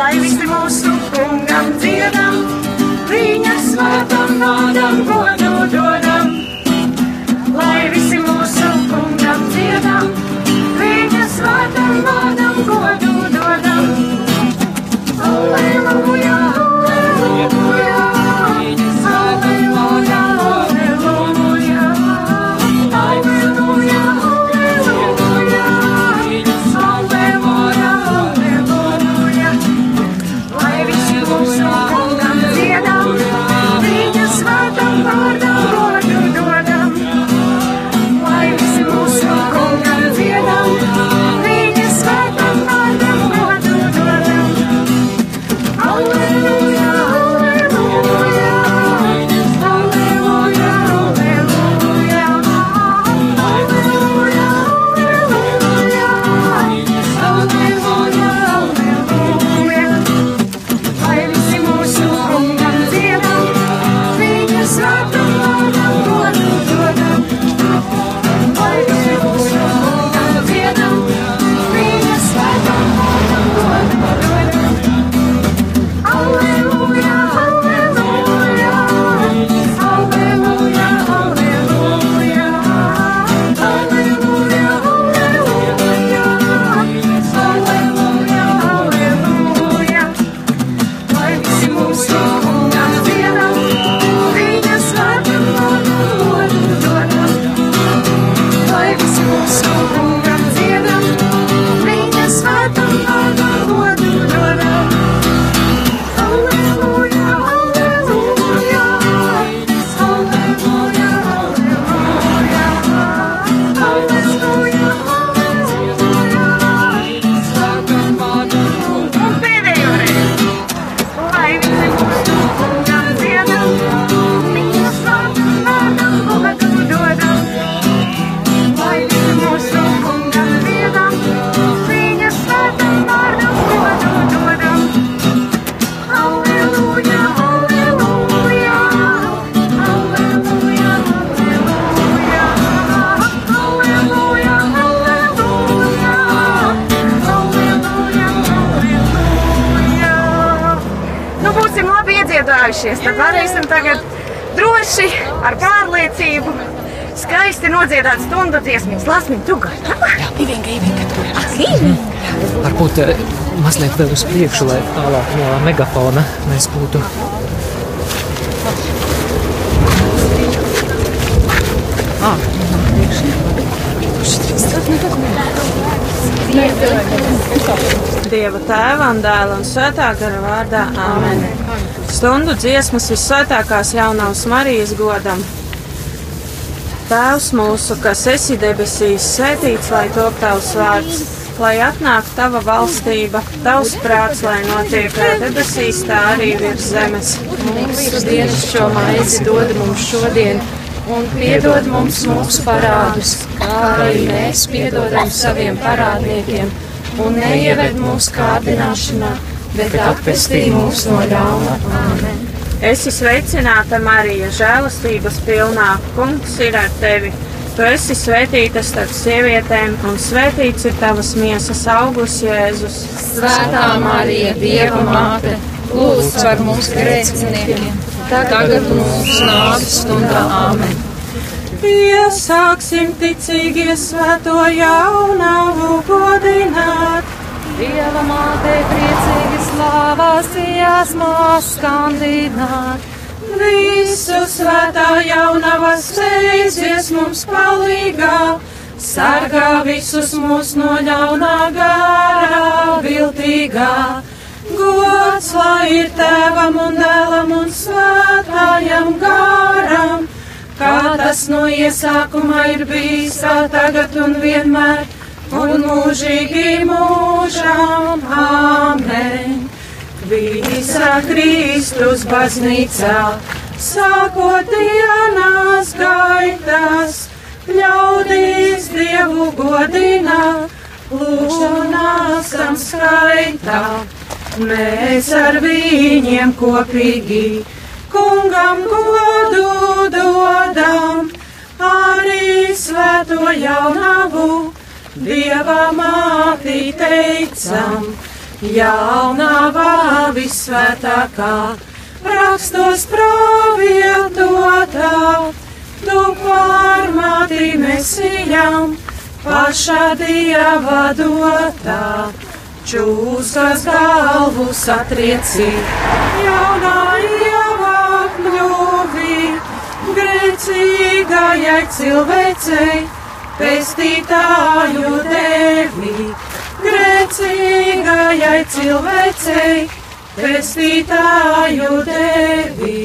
lai visi mūsu kungam dziedam, viņa svētam vārdam godu dodam. Lai visi mūsu kungam dziedam, viņa svētam vārdam godu dodam. Alleluja, nodziedāt stundu dziesmas. Lasmiņ, tu gāji. Ivinga, Ivinga, tur. Akīvi. Varbūt eh, mazliet vēl uz priekšu, lai tālāk no megafona mēs būtu. Ah, Dieva tēva un dēla un svētā gara vārdā Āmen. Stundu dziesmas vissvētākās jaunās Marijas godam. Tēvs mūsu, kas esi debesīs, svētīts lai top tavs vārds, lai atnāk tava valstība, tavs prāts, lai notiek kā debesīs, tā arī virs zemes. Mūsu dienas šo maizi dod mums šodien, un piedod mums mūsu parādus, kā arī mēs piedodam saviem parādniekiem, un neieved mūsu kārdināšanā, bet atpestī mūs no ļauna. Āmen! Esi sveicināta, Marija, žēlastības pilnā. Kungs ir ar tevi. Tu esi svētīta starp sievietēm, un svētīts ir tavas miesas augurs, Jēzus. Svētā Marija, Dieva māte, lūdz par mums grēciniekiem, tagad mūsu nāves stundā. Āmen! Iesāksim ticīgie svēto jaunavu godināt. Dieva māte priecīgi slāvās iesmās skandināt. Visu svētā jaunava steidzies mums palīgā. Sargā visus mūs no ļaunā gārā viltīgā. Gods lai ir tēvam un dēlam un svētājam gāram, kā tas no iesākuma ir bijis tā tagad un vienmēr, un mūžīgi mūžām. Āmen! Visa Kristus baznīcā, sākot dienās gaitas, ļaudīs Dievu godinā, lūgšanās tam skaitā. Mēs ar viņiem kopīgi kungam godu dodam, arī svēto jaunavu Dieva mātī teicam, jaunavā visvētākā, rakstos praviltotā, tu pārmāti mesijām, pašā dieva dotā. Čūskas galvu satrieci, jaunā ievā kļuvi, grēcīgajai cilvēcei, pestītāju devi, grēcīgajai cilvēcei, pestītāju devi.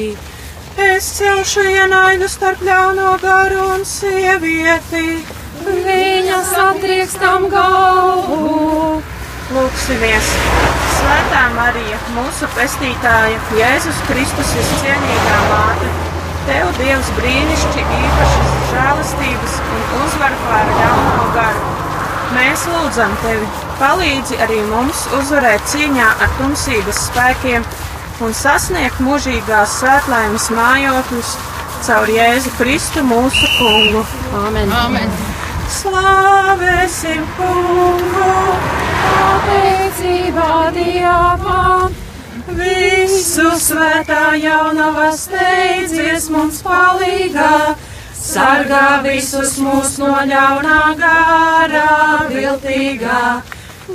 Es celšu ienaidu starp ļauno garu un sievieti, Viņas atriekstam galvu. Lūksimies! Svētā Marija, mūsu pestītāja, Jēzus Kristus ir cienīgā māte. Tev Dievs brīnišķīgi īpašas žēlastības un uzvaru pār ļauno garu. Mēs lūdzam tevi, palīdzi arī mums uzvarēt cīņā ar tumsības spēkiem un sasniegt mūžīgās svētlaimes mājokļus caur Jēzu Kristu mūsu kungu. Amen. Amen. Slavēsim kungu! Pateicībā Dievam. Visu svētā jaunava steidzies mums palīgā, sargā visus mūs no ļaunā garā viltīgā.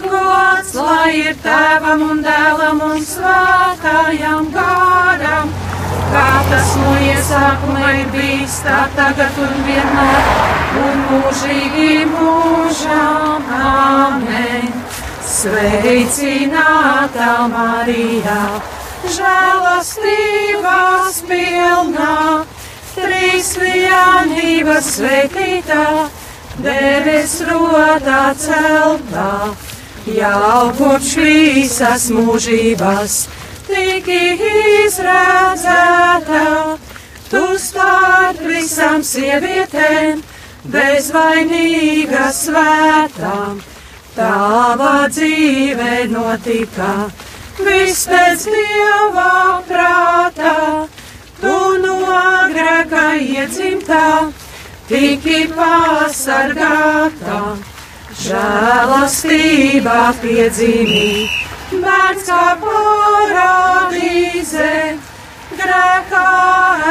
Gods lai ir tēvam un dēlam un svētājam garam, kā tas no iesākuma ir bijis, tā tagad un vienmēr, un mūžīgi mūžām. Amen! Sveicināta Marija, žēlastības pilnā, trīsvienības svētītā, devis rotā celtā, jau kopš visas mūžības tiki izredzēta, tu starp visām sievietēm, bezvainīga svētām. Tava dzīve notika, viss pēc dieva prātā, tu no grēka iedzimtā, tiki pasargātā, žēlastībā piedzīvī, bērns kā parādīze, grēkā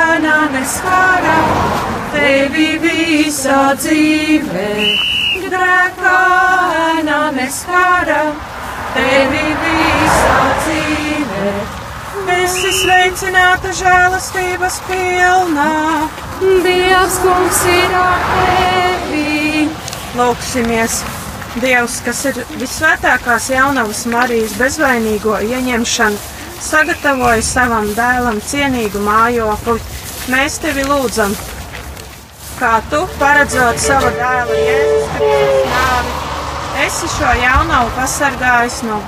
ēna neskara, tevi visā dzīvē grēkāna neskara, tevi visā dzīvē. Esi sveicināta žēlastības pilnā, Dievs kungs ir ar tevi. lūksimies! Dievs, kas ir visvētākās jaunavas Marijas bezvainīgo ieņemšanu, sagatavoja savam dēlam cienīgu mājokli. Mēs tevi lūdzam, kā tu paredzot savu dēlu Jēzus Kristus nāvi, esi šo jaunavu pasargājis no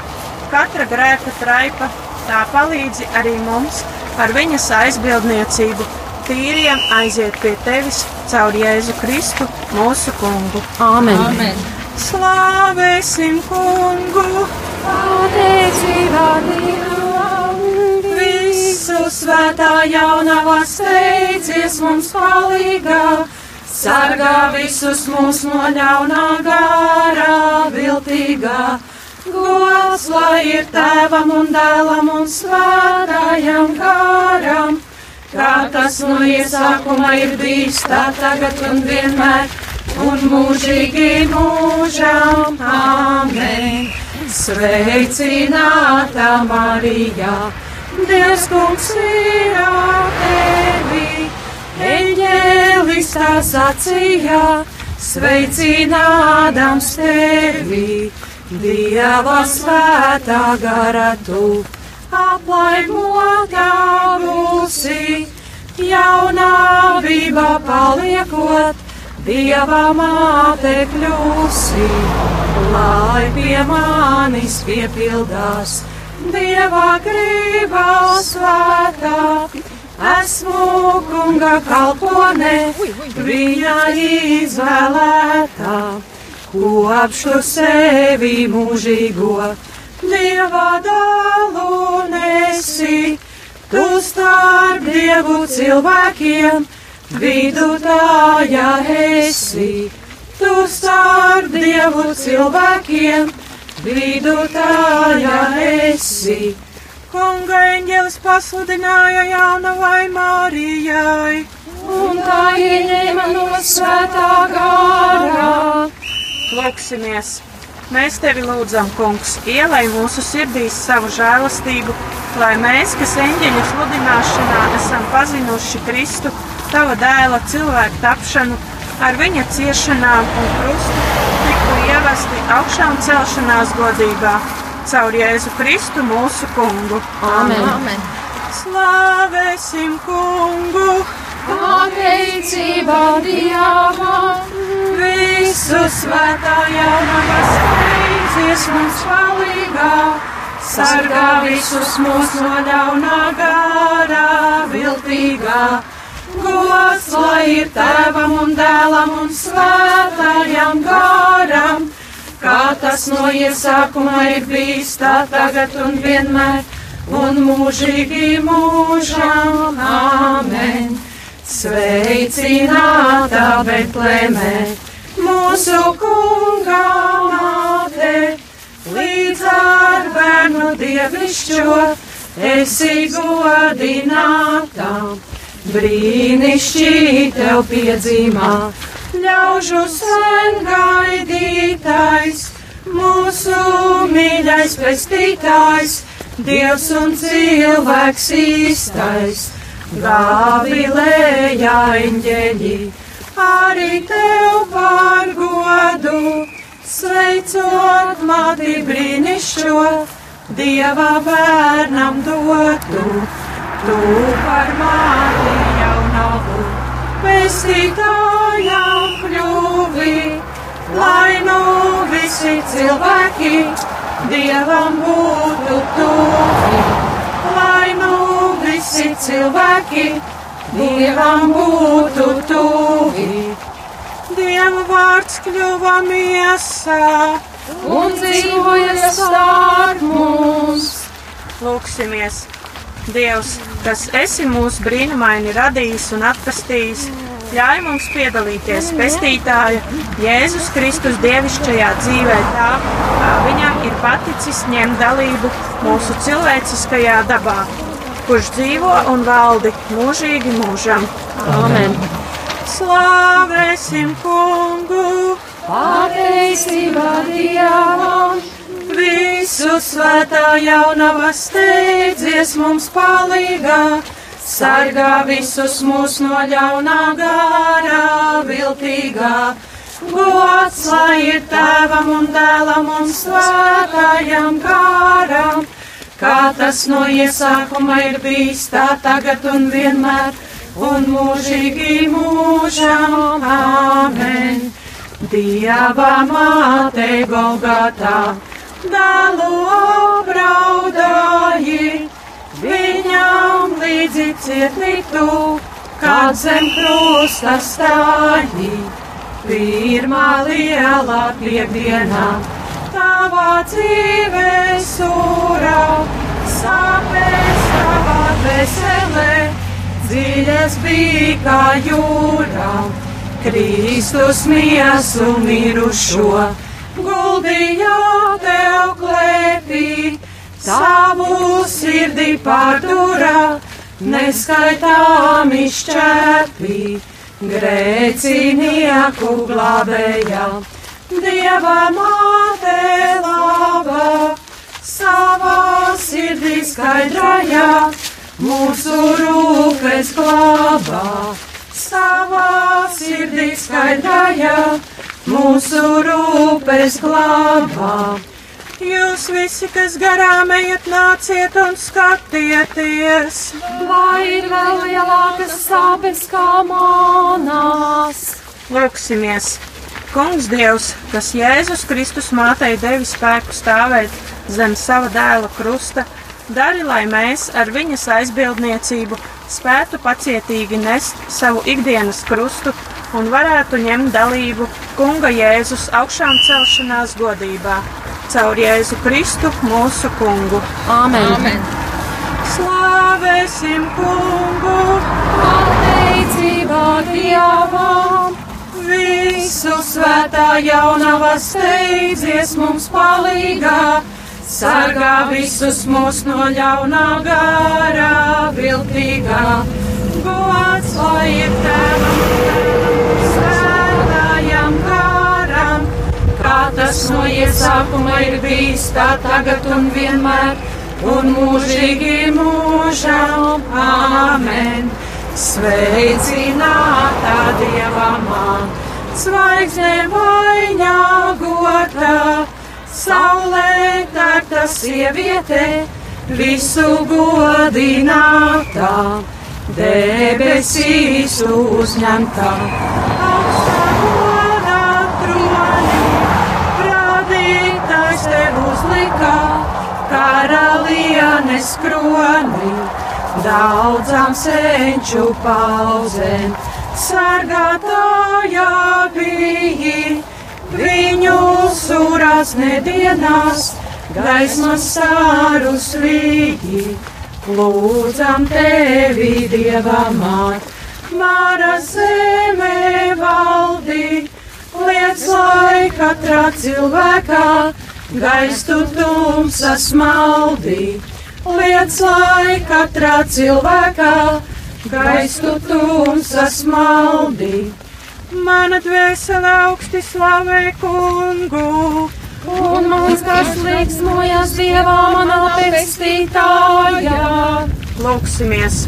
katra grēka traipa, tā palīdzi arī mums ar viņas aizbildniecību tīriem aiziet pie tevis caur Jēzu Kristu, mūsu kungu. Amen. Amen. Slāvēsim kungu! Pateicībā Dievam. Visu svētā jaunavā steidzies mums palīgā! Sargā visus mūs no ļaunā garā, viltīgā. Gods lai ir tēvam un dēlam un svētājam garam, kā tas no iesākuma ir bijis tā tagad un vienmēr, un mūžīgi mūžām. Amen! Sveicināta Marija! Dievs kungs ir ar tevi! Eņģēlis tā sacīja, sveicinādams tevi, Dieva svētā gara tu, aplaimotā būsi, jaunāvība paliekot, Dieva māte kļūsi, lai pie manis piepildās, Dieva gribā svētā Esmu kunga kalpone, viņa izvēlētā, kopšu sevi mūžīgo, dieva dalu nesi, tu starp dievu cilvēkiem, vidutāja esi, tu starp dievu cilvēkiem, vidutāja esi. Kunga eņģelis pasludināja jaunavai Mārijai. Un tā ieņēma no svētā gārā. Lūksimies! Mēs tevi lūdzam, Kungs, ielai mūsu sirdīs savu žēlastību, lai mēs, kas eņģeļa sludināšanā esam pazinuši Kristu, tava dēla cilvēku tapšanu, ar viņa ciešanām un krustu tiktu ievesti augšām celšanās godībā caur Jēzu Kristu mūsu kungu. Amen. Amen. Slavēsim kungu! Pateicībā Dievam! Visu svētā jaunavas steidzies mums palīgā, sargā visus mūs no ļaunā gārā viltīgā. Gods lai ir tēvam un dēlam un svētājam gāram, kā tas no iesākuma ir bijis tā tagad un vienmēr, un mūžīgi mūžam. Amen! Sveicināta Betlēmē, mūsu kunga māte, līdz ar bērnu dievišķo esi godināta. Brīnišķīgi tev piedzimā, ļaužu sen gaidītais, mūsu mīļais pestītājs, Dievs un cilvēks īstais. Gāvilēja eņģeļi, arī tev par godu, sveicot māti brīnišķo, Dieva bērnam dotu, tu par māti jau navu, pestītājām kļuvi, lai nu visi cilvēki Dievam būtu tuvi, lai nu visi cilvēki Dievam būtu tuvi. Dieva vārds kļuva miesā Un dzīvoja starp mums! Lūksimies! Dievs, kas esi mūs brīnumaini radījis un atpestījis, ļauj mums piedalīties pestītāja Jēzus Kristus dievišķajā dzīvē tā, kā viņam ir paticis ņemt dalību mūsu cilvēciskajā dabā, kurš dzīvo un valdi mūžīgi mūžam. Amen! Slāvēsim kungu! Pateicībā Dievam! Visu svētā jaunava steidzies mums palīgā, sargā visus mūs no ļaunā gārā viltīgā. Gods lai ir tēvam un dēlam un svētājam gāram, kā tas no iesākuma ir bijis tā tagad un vienmēr, un mūžīgi mūžam. Amen! Dieva māte Golgatā! dēlu apraudāji, viņam līdzi cietni tu, kad zem krusta stāji. Pirmā lielā piekdienā, tavā dzīvē sūrā, sāpēs tavā veselē, dziļas bija kā jūrā, Kristus miesu mirušo guldīja tev klēpī, savu sirdi pārdurā, neskaitām izšķēpī, grēcinieku glābējā. Dieva māte laba, savā sirdī skaidrajā, mūsu rūpes glābā, savā sirdī skaidrajā mūsu rūpes glābā. Jūs visi, kas garām ejat, nāciet un skatieties, Vai ir vēl lielākas sāpes kā manās? lūksimies! Kungs Dievs, kas Jēzus Kristus mātei devi spēku stāvēt zem sava dēla krusta, dari, lai mēs ar viņas aizbildniecību spētu pacietīgi nest savu ikdienas krustu un varētu ņemt dalību Kunga Jēzus augšām celšanās godībā caur Jēzu Kristu mūsu kungu. Amen! Amen. Slāvēsim kungu! Pateicībā Dievam! Visu svētā jaunava steidzies mums palīgā. Sargā visus mūs no ļaunā garā, viltīgā. Gods lai ir tēvam, svētājam garam, kā tas no iesākuma ir bijis, tā tagad un vienmēr, un mūžīgi mūžam. Āmen! Sveicināta Dieva māte, zvaigzne maiņā gotā, saulē tērta sieviete, visu godinātā, debesīs uzņemtā. Karalienes kroni daudzām senču pauzēm. Sargātājā bija viņu surās nedienās, gaismas sārus vīgi. Lūdzam tevi, Dieva māt, Māra zemē valdī, liec lai katrā cilvēkā gaistu tumsas maldī liec lai katrā cilvēkā gaistu tumsas maldī. Mana dvēsele augsti slavē kungu, Un mums tas liksmojas Dievā manā pestītājā. lūksimies.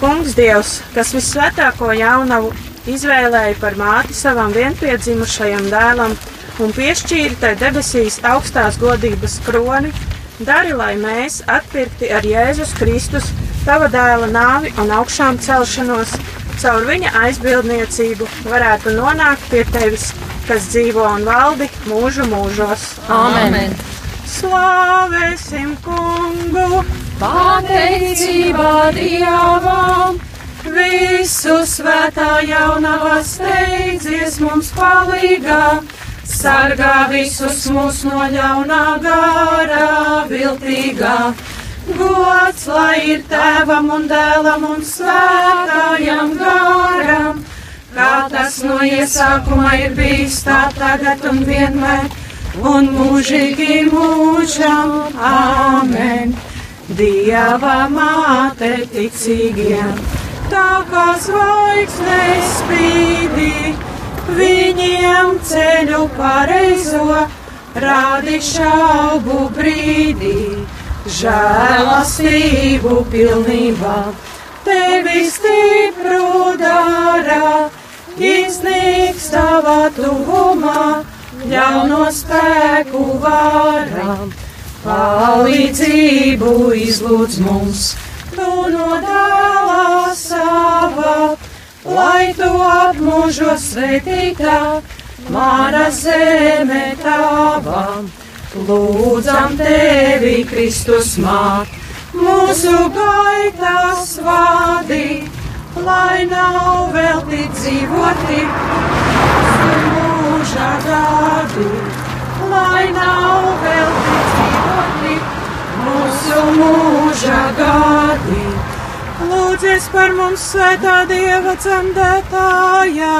Kungs Dievs, kas visvētāko jaunavu izvēlēja par māti savam vienpiedzimušajam dēlam un piešķīra tai debesīs augstās godības kroni, dari, lai mēs, atpirkti ar Jēzus Kristus, tava dēla nāvi un augšām celšanos, caur viņa aizbildniecību varētu nonākt pie tevis, kas dzīvo un valdi mūžu mūžos. Amen. Slavēsim kungu! Pateicībā Dievam, Visu svētā jaunavā steidzies mums palīgā, sargā visus mūs no ļaunā garā viltīgā. Gods lai ir tēvam un dēlam un svētājam garam, kā tas no iesākuma ir bijis tā tagad un vienmēr, un mūžīgi mūžam. Āmen! Dieva māte ticīgiem! tā kā zvaigznes spīdī, viņiem ceļu pareizo rādi šaubu brīdī, žēlastību pilnībā, tevi stipru dara, iznīks tavā tuvumā, ļauno spēku varam, palīdzību izlūdz mums tu no dēlā sava, lai tu apmužo svētītā, mana zeme tava. Lūdzam tevi, Kristus māt, mūsu gaitās vadi, lai nav velti dzīvoti, mūža gadi, lai nav velti dzīvoti mūsu mūža gadi. Lūdzies par mums, svētā Dieva dzemdētājā.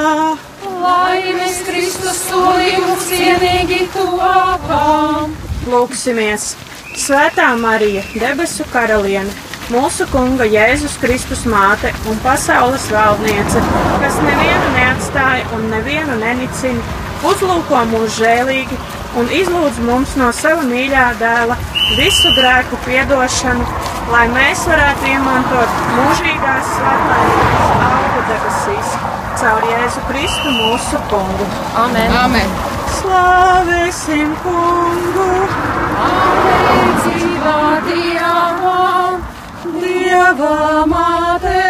Laimes Kristus tūlīt cienīgi tuvākām. Lūksimies! Svētā Marija, debesu karaliene, mūsu Kunga Jēzus Kristus māte un pasaules valdniece, kas nevienu neatstāja un nevienu nenicina, uzlūko mūs žēlīgi un izlūdz mums no sava mīļā dēla visu grēku piedošanu, lai mēs varētu iemantot mūžīgās svētās augu debesīs caur Jēzu Kristu mūsu kungu. Amen. Amen. Slavēsim kungu! Pateicībā Dievam, Dieva māte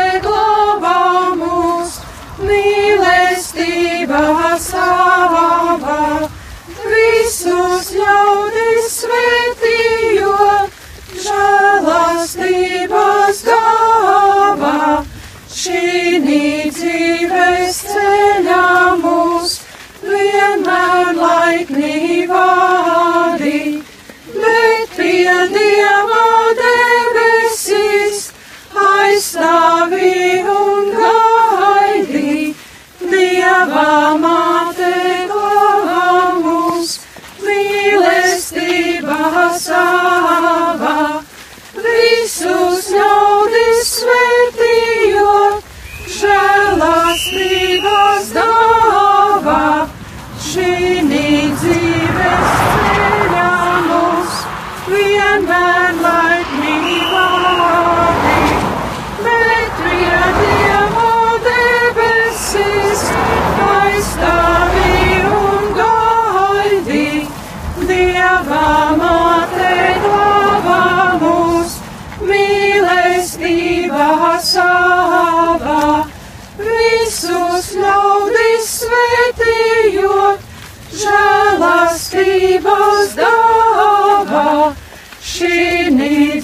mīlestības dāvā, šī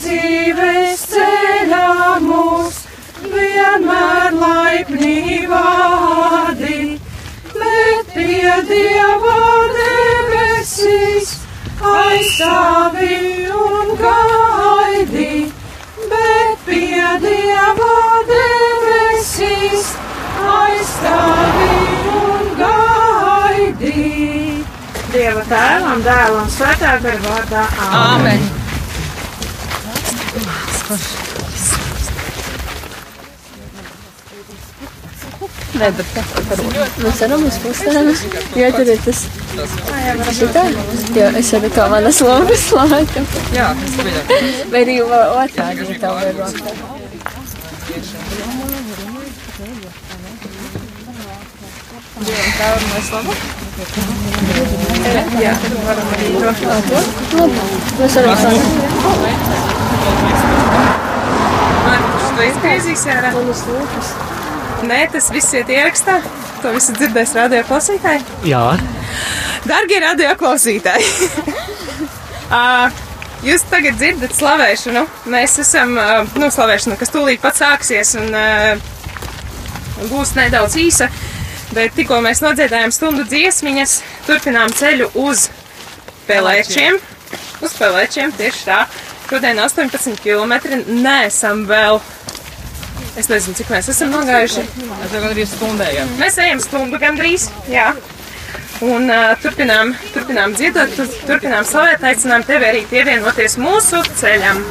dzīves ceļā mūs vienmēr laipni vādi, bet pie Dieva debesīs aizstāvi un gaidi, bet pie Dieva debesīs aizstāvi Dieva tēvam, dēlam, svētā gara vārdā. Āmen! Nē, bet kā par Mēs varam uz pusēm. Jā, tur ir tas. Šitā? Jā, es arī kā manas lomas laikam. Jā, es pieņemu. Vai arī otrādi, ja tev ir rokā. Mēs varam sākt. Tu izgriezīsi ārā? Manas lomas. Nē, tas viss iet ierakstā. To visu dzirdēs radio klausītāji. Jā, Darbie radio klausītāji! jūs tagad dzirdat slavēšanu. Mēs esam, nu, slavēšana, kas tūlīt pat sāksies un būs nedaudz īsa. Bet tikko mēs nodziedājām stundu dziesmiņas, turpinām ceļu uz pelēčiem. Uz pelēčiem tieši tā. Šodien 18 km. Nē, esam vēl. Es nezinu, cik mēs esam nogājuši. es jau gandrīz stundējām. Mēs ejam stundu gandrīz, jā. Un uh, turpinām, turpinām dziedāt, tur, turpinām slavēt, aicinām tevi arī pievienoties mūsu ceļam.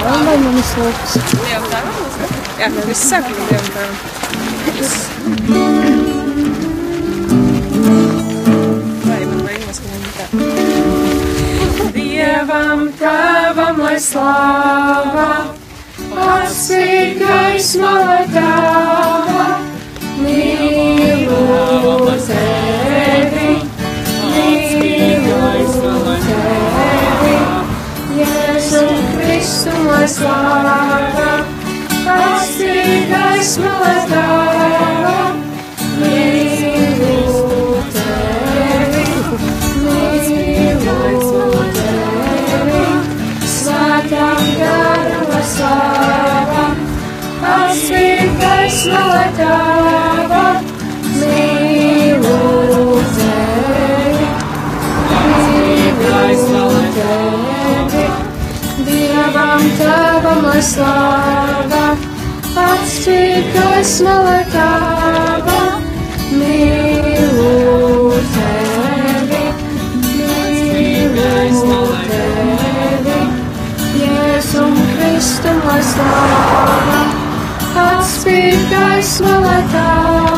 Vai manas lomas? Jā, viss Dievam tēvam. Vai man vajag tā? Dievam tēvam, lai slāva, atsīt gaisma, lai tava, mīlu tevi, mīlu tevi, Jēzu Kristu, lai slāva, lai tava, mīlu tevi, mīlu tevi, svētām garam, gaisma, lai tava, mīlu tevi, mīlu tevi. Dievam tēvam lai slāva, gaisma lai tava, mīlu tevi, mīlu tevi. Jēzum Kristum lai slāva, atšķīt gaisma lai tava,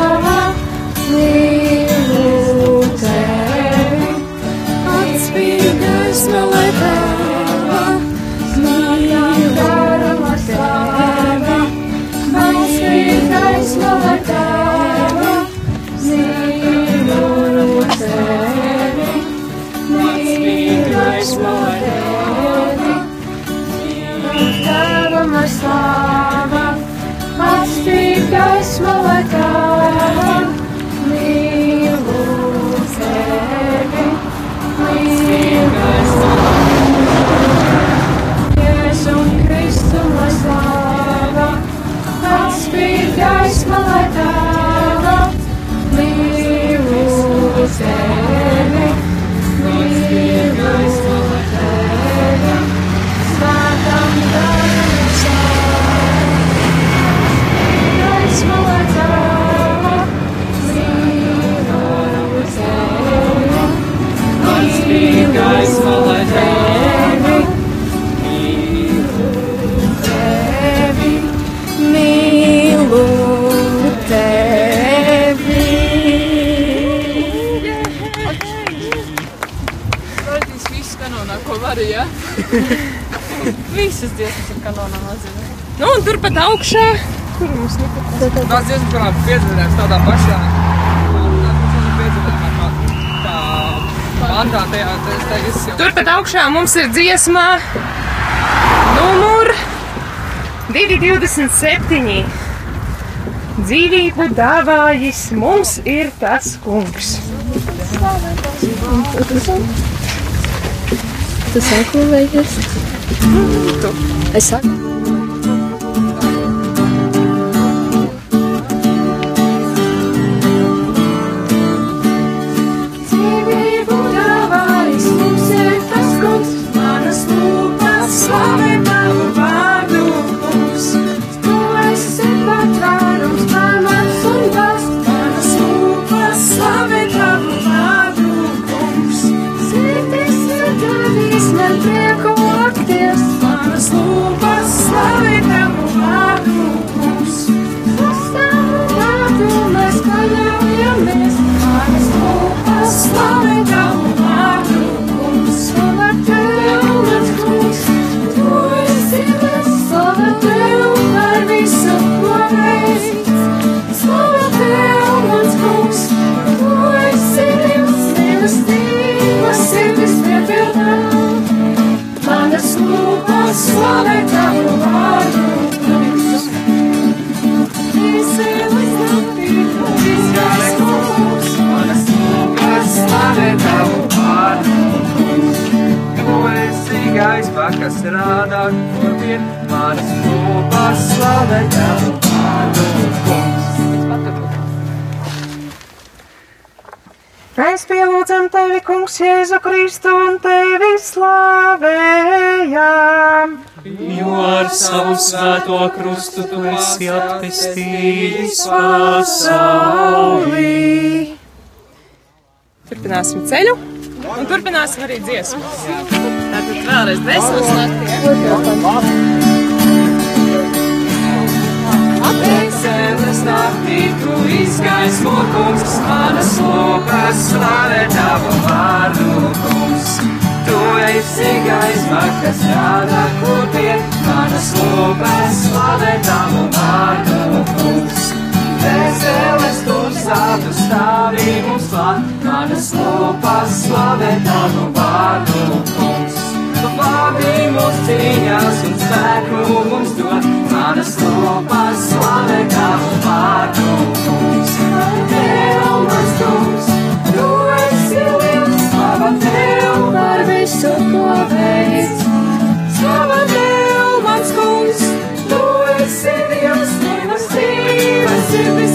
augšā. Kur mums nepatīk? Mēs diezgan piedzīvējām tādā pašā. Bandā, tajā, tajā, tajā, Turpat augšā mums ir dziesmā numur 227. Dzīvību dāvājis mums ir tas kungs. Tu sako, vai es? Tu. Es saku. Mēs pielūdzam tevi, kungs, Jēzu Kristu un tevi slavējam. Jo ar savu svēto krustu tu esi atpestījis pasaulī. Turpināsim ceļu un turpināsim arī dziesmu. Tātad vēlreiz desmit slēgtiem. gaismo kungs, manas lūpas slavē tavu vārdu kungs. Tu esi gaisma, kas rāda kopien, manas lūpas slavē tavu vārdu kungs. Vēseles tu sātu stāvi mums klāt, manas lūpas slavē tavu vārdu kungs labi mūsu cīņās un spēku mums dod. Manas lopas slavē kā pārkums. Tev mans kungs, tu esi liels, slava tev par visu, ko veic. Slava tev mans kungs, tu esi liels, tev esi liels.